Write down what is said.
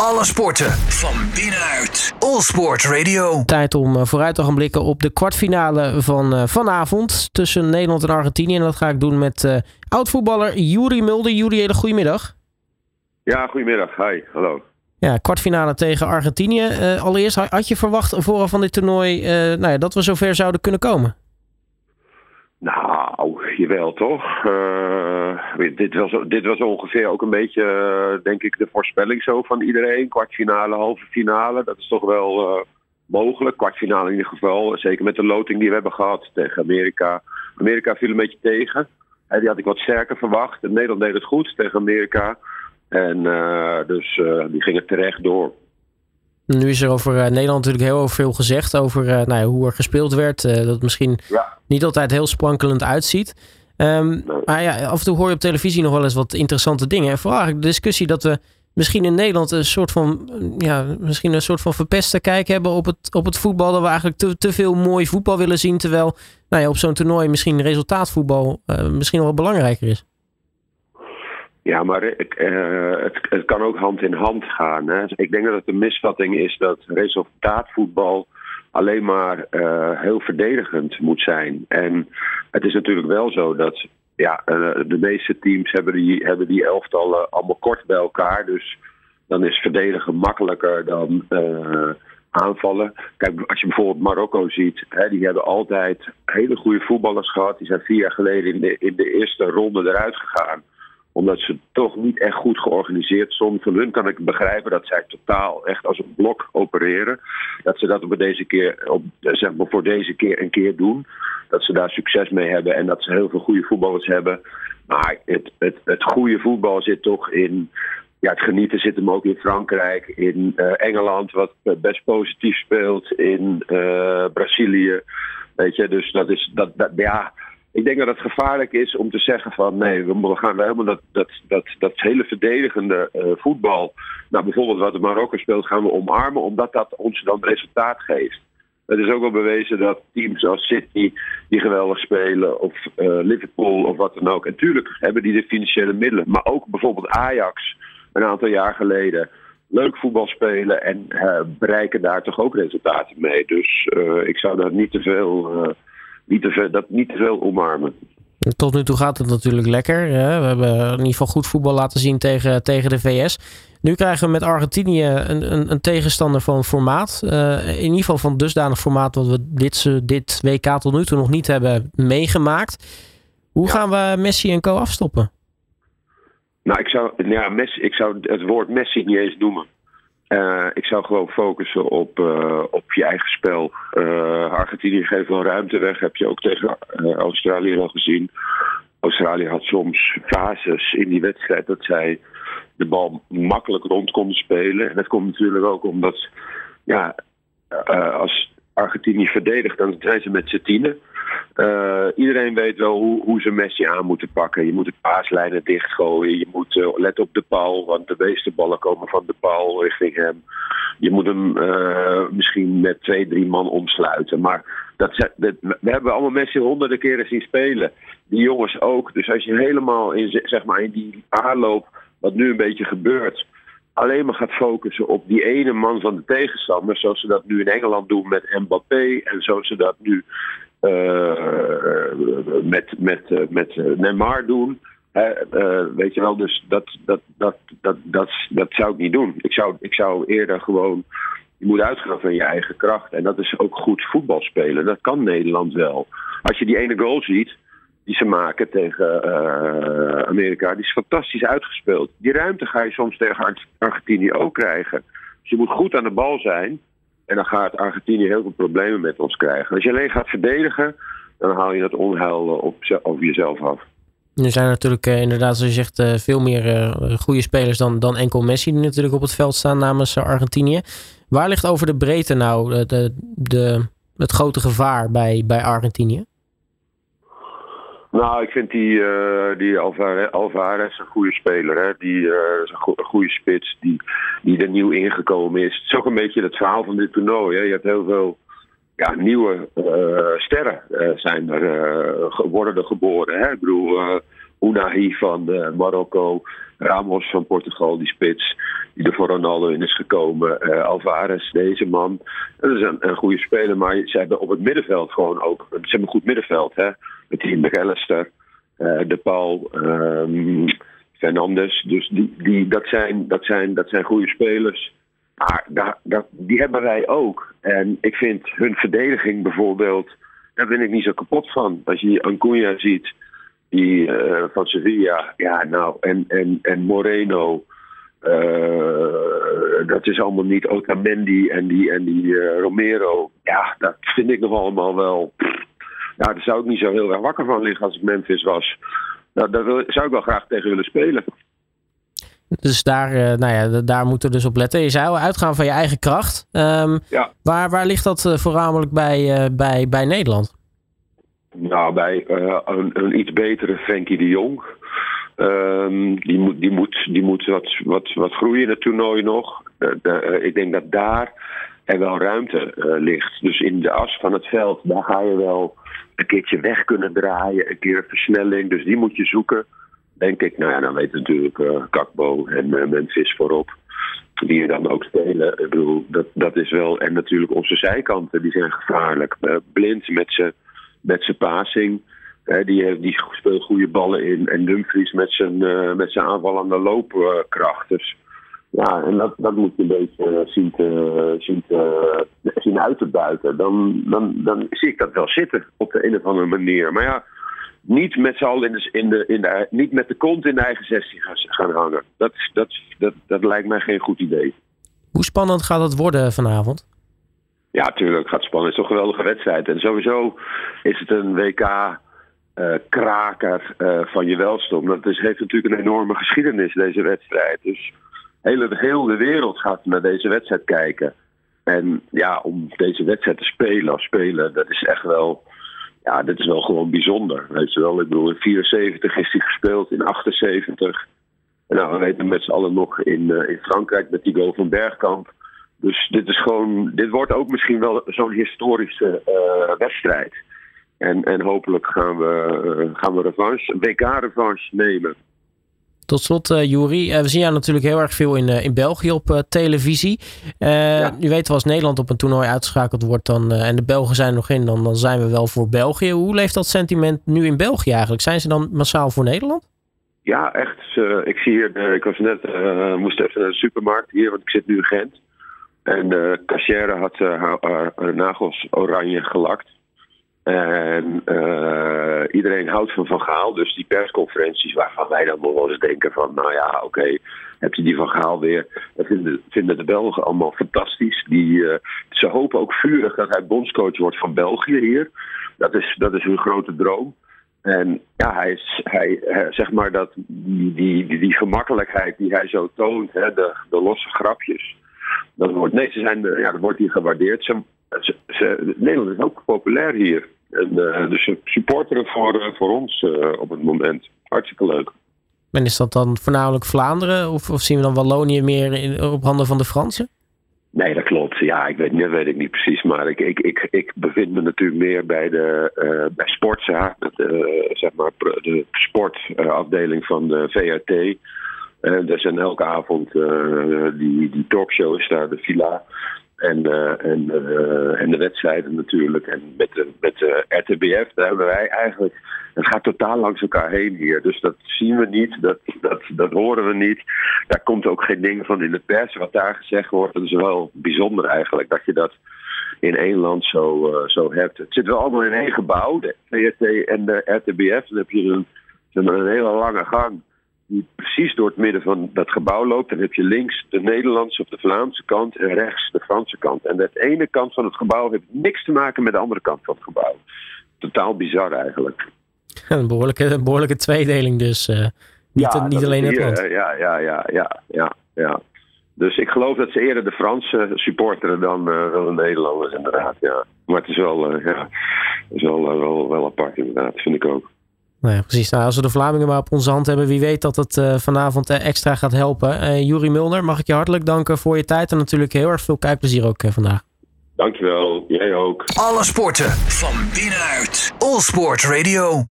Alle sporten van binnenuit. All Sport Radio. Tijd om eh, vooruit te gaan blikken op de kwartfinale van uh, vanavond tussen Nederland en Argentinië. En dat ga ik doen met uh, oud-voetballer Juri Mulder. Juri, hele goedemiddag. Ja, goedemiddag. Hi, hallo. Ja, kwartfinale tegen Argentinië. Uh, allereerst, had je verwacht vooraf van dit toernooi nou ja, dat we zover zouden kunnen komen? Nou, jawel toch. Uh, dit, was, dit was ongeveer ook een beetje, uh, denk ik, de voorspelling zo van iedereen. Kwartfinale, halve finale, dat is toch wel uh, mogelijk. Kwartfinale in ieder geval, zeker met de loting die we hebben gehad tegen Amerika. Amerika viel een beetje tegen. die had ik wat sterker verwacht. Nederland deed het goed tegen Amerika. En dus die gingen terecht door. Nu is er over uh, Nederland natuurlijk heel veel gezegd over uh, nou ja, hoe er gespeeld werd. Uh, dat het misschien ja. niet altijd heel sprankelend uitziet. Um, nee. Maar ja, af en toe hoor je op televisie nog wel eens wat interessante dingen. En vooral de discussie dat we misschien in Nederland een soort van, ja, misschien een soort van verpeste kijk hebben op het, op het voetbal. Dat we eigenlijk te, te veel mooi voetbal willen zien. Terwijl nou ja, op zo'n toernooi misschien resultaatvoetbal misschien nog wel belangrijker is. Ja, maar uh, het, het, kan ook hand in hand gaan. Hè. Ik denk dat het een misvatting is dat resultaatvoetbal alleen maar uh, heel verdedigend moet zijn. En het is natuurlijk wel zo dat ja, uh, de meeste teams hebben die, hebben die elftallen allemaal kort bij elkaar. Dus dan is verdedigen makkelijker dan aanvallen. Kijk, als je bijvoorbeeld Marokko ziet, hè, die hebben altijd hele goede voetballers gehad. Die zijn vier jaar geleden in de, in de eerste ronde eruit gegaan omdat ze toch niet echt goed georganiseerd stonden. Van hun kan ik begrijpen dat zij totaal echt als een blok opereren. Dat ze dat op deze keer, op, zeg maar voor deze keer een keer doen. Dat ze daar succes mee hebben en dat ze heel veel goede voetballers hebben. Maar het, het, het goede voetbal zit toch in. Ja, het genieten zit hem ook in Frankrijk, in uh, Engeland, wat best positief speelt, in uh, Brazilië. Weet je, dus dat is. Dat, dat, ja, ik denk dat het gevaarlijk is om te zeggen van nee, we gaan helemaal dat, dat, dat, dat hele verdedigende uh, voetbal, nou bijvoorbeeld wat de Marokko speelt, gaan we omarmen omdat dat ons dan resultaat geeft. Het is ook wel bewezen dat teams als City, die geweldig spelen, of uh, Liverpool of wat dan ook. En tuurlijk hebben die de financiële middelen, maar ook bijvoorbeeld Ajax een aantal jaar geleden. Leuk voetbal spelen en uh, bereiken daar toch ook resultaten mee. Dus ik zou daar niet te veel niet te veel, dat niet te veel omarmen. Tot nu toe gaat het natuurlijk lekker. Hè? We hebben in ieder geval goed voetbal laten zien tegen, tegen de VS. Nu krijgen we met Argentinië een, een, een tegenstander van formaat. Uh, in ieder geval van dusdanig formaat wat we dit, dit WK tot nu toe nog niet hebben meegemaakt. Hoe ja. gaan we Messi en co afstoppen? Nou, ik zou, ja, Messi, ik zou het woord Messi niet eens noemen. Uh, ik zou gewoon focussen op, uh, op je eigen spel. Uh, Argentinië geeft wel ruimte weg, heb je ook tegen Australië al gezien. Australië had soms fases in die wedstrijd dat zij de bal makkelijk rond konden spelen. En dat komt natuurlijk ook omdat, ja, als Argentinië verdedigt, dan zijn ze met z'n tienen. Uh, iedereen weet wel hoe, hoe ze Messi aan moeten pakken. Je moet de paaslijnen dichtgooien. Je moet uh, let op de paal, want de meeste ballen komen van de paal richting hem. Je moet hem uh, misschien met twee, drie man omsluiten. Maar dat, we hebben allemaal Messi honderden keren zien spelen. Die jongens ook. Dus als je helemaal in, zeg maar, in die aanloop, wat nu een beetje gebeurt alleen maar gaat focussen op die ene man van de tegenstander, zoals ze dat nu in Engeland doen met Mbappé en zoals ze dat nu met, met, uh, met Neymar doen. Weet je wel, dus dat, dat, dat, dat, dat, dat zou ik niet doen. Ik zou, ik zou eerder gewoon. Je moet uitgaan van je eigen kracht. En dat is ook goed voetbal spelen. Dat kan Nederland wel. Als je die ene goal ziet die ze maken tegen Amerika, die is fantastisch uitgespeeld. Die ruimte ga je soms tegen Argentinië ook krijgen. Dus je moet goed aan de bal zijn. En dan gaat Argentinië heel veel problemen met ons krijgen. Als je alleen gaat verdedigen, dan haal je het onheil op, over jezelf af. Er zijn natuurlijk uh, inderdaad, zoals je zegt, uh, veel meer uh, goede spelers dan, dan enkel Messi die natuurlijk op het veld staan namens Argentinië. Waar ligt over de breedte nou de, de, het grote gevaar bij, bij Argentinië? Nou, ik vind die, uh, die Alvarez, een goede speler. Hè? Die uh, is een, go een, goede spits die, die er nieuw ingekomen is. Het is ook een beetje het verhaal van dit toernooi. Hè? Je hebt heel veel ja, nieuwe uh, sterren zijn er, worden er geboren. Hè? Ik bedoel, Unahi van Marokko. Ramos van Portugal, die spits. Die er voor Ronaldo in is gekomen. Alvarez, deze man. Dat is een, een goede speler. Maar ze hebben op het middenveld gewoon ook. Ze hebben een goed middenveld. Hè? Met die McAllister. de Paul. Um, Fernandes. Dus die, die, dat, zijn, dat, zijn, dat zijn goede spelers. Maar dat, die hebben wij ook. En ik vind hun verdediging bijvoorbeeld, daar ben ik niet zo kapot van. Als je Ancuna ziet, die uh, van Sevilla, ja, nou, en, en, en Moreno. Uh, dat is allemaal niet Otamendi en die, en die Romero. Ja, dat vind ik nog allemaal wel. Ja, daar zou ik niet zo heel erg wakker van liggen als ik Memphis was. Nou, daar wil, zou ik wel graag tegen willen spelen. Dus daar, uh, nou ja, daar moeten we dus op letten. Je zou uitgaan van je eigen kracht. Um, ja. waar, waar ligt dat uh, voornamelijk bij, uh, bij, bij Nederland? Nou, bij een, een, iets betere Frenkie de Jong. Um, die moet, die moet, die moet wat, wat, wat groeien in het toernooi nog. De, ik denk dat daar er wel ruimte ligt. Dus in de as van het veld, daar ga je wel een keertje weg kunnen draaien, een keer versnelling. Dus die moet je zoeken denk ik. Nou ja, dan weet natuurlijk uh, Kakbo en uh, Memphis voorop. Die je dan ook spelen. Ik bedoel, dat, dat is wel. En natuurlijk onze zijkanten, die zijn gevaarlijk. Uh, blind met zijn met passing. die, heeft, die speelt goede ballen in. En Dumfries met zijn, met zijn aanvallende loopkracht. Dus ja, en dat, dat moet je een beetje zien, te, zien, te, zien uit te buiten. Dan, dan, dan zie ik dat wel zitten op de een of andere manier. Maar ja, niet met z'n allen in de, in de, in de, niet met de kont in de eigen 16 gaan, gaan hangen. Dat, dat, dat, dat lijkt mij geen goed idee. Hoe spannend gaat het worden vanavond? Ja, tuurlijk. Het gaat spannend. Het is toch een geweldige wedstrijd. En sowieso is het een WK uh, kraker uh, van je welste. Dat is, heeft natuurlijk een enorme geschiedenis, deze wedstrijd. Dus hele, heel de wereld gaat naar deze wedstrijd kijken. En ja, om deze wedstrijd te spelen of spelen, dat is echt wel ja, dit is wel gewoon bijzonder. Weet je wel, ik bedoel, in 74 is hij gespeeld, in 78. En nou, we weten met z'n allen nog in, uh, in Frankrijk met die goal van Bergkamp. Dus dit is gewoon, dit wordt ook misschien wel zo'n historische uh, wedstrijd. En, en hopelijk gaan we, uh, gaan we revanche, WK-revanche nemen. Tot slot, uh, Juri. Uh, we zien jou natuurlijk heel erg veel in, uh, in België op televisie. Ja. Nu weten we als Nederland op een toernooi uitgeschakeld wordt dan, en de Belgen zijn er nog in, dan, dan zijn we wel voor België. Hoe leeft dat sentiment nu in België eigenlijk? Zijn ze dan massaal voor Nederland? Ja, echt. ik zie hier, ik was net, moest even naar de supermarkt hier, want ik zit nu in Gent. En de cashier had haar nagels oranje gelakt. En uh, iedereen houdt van Van Gaal. Dus die persconferenties waarvan wij dan wel eens denken van... nou ja, oké, heb je die Van Gaal weer. Dat vinden, vinden de Belgen allemaal fantastisch. Die, uh, ze hopen ook vurig dat hij bondscoach wordt van België hier. Dat is, dat is hun grote droom. En ja, hij is, hij, zeg maar dat die, die, die, gemakkelijkheid die hij zo toont, hè, de, de losse grapjes... Dat wordt, nee, ze zijn, ja, dat wordt hier gewaardeerd. Ze, Nederland is ook populair hier. En, uh, dus supporteren voor, uh, voor ons uh, op het moment. Hartstikke leuk. En is dat dan voornamelijk Vlaanderen? Of, of zien we dan Wallonië meer in, op handen van de Fransen? Nee, dat klopt. Ja, ik weet, dat weet ik niet precies. Maar ik, ik, ik, ik bevind me natuurlijk meer bij de uh, bij Sportza. zeg maar de sportafdeling van de VRT. Uh, er zijn elke avond die, die talkshow is daar, de Villa. En, uh, en, uh, en de wedstrijden natuurlijk. En met de, met de RTBF, daar hebben wij eigenlijk. Het gaat totaal langs elkaar heen hier. Dus dat zien we niet, dat, dat, dat horen we niet. Daar komt ook geen ding van in de pers. Wat daar gezegd wordt, dat is wel bijzonder eigenlijk. Dat je dat in één land zo, zo hebt. Het zit wel allemaal in één gebouw, de VRT en de RTBF. Dan heb je een hele lange gang die precies door het midden van dat gebouw loopt. Dan heb je links de Nederlandse of de Vlaamse kant en rechts de Franse kant. En de ene kant van het gebouw heeft niks te maken met de andere kant van het gebouw. Totaal bizar eigenlijk. Een behoorlijke, een behoorlijke tweedeling dus. Uh, niet, ja, niet alleen het land. Ja, ja, ja, ja, ja, ja. Dus ik geloof dat ze eerder de Franse supporteren dan, uh, dan de Nederlanders inderdaad. Ja. Maar het is wel, uh, ja, het is wel, wel, wel apart inderdaad, vind ik ook. Nou precies. Nou, als we de Vlamingen maar op onze hand hebben, wie weet dat het uh, vanavond uh, extra gaat helpen. Uh, Juri Mulder, mag ik je hartelijk danken voor je tijd en natuurlijk heel erg veel kijkplezier ook vandaag. Dankjewel, jij ook. Alle sporten van binnenuit. All Sport Radio.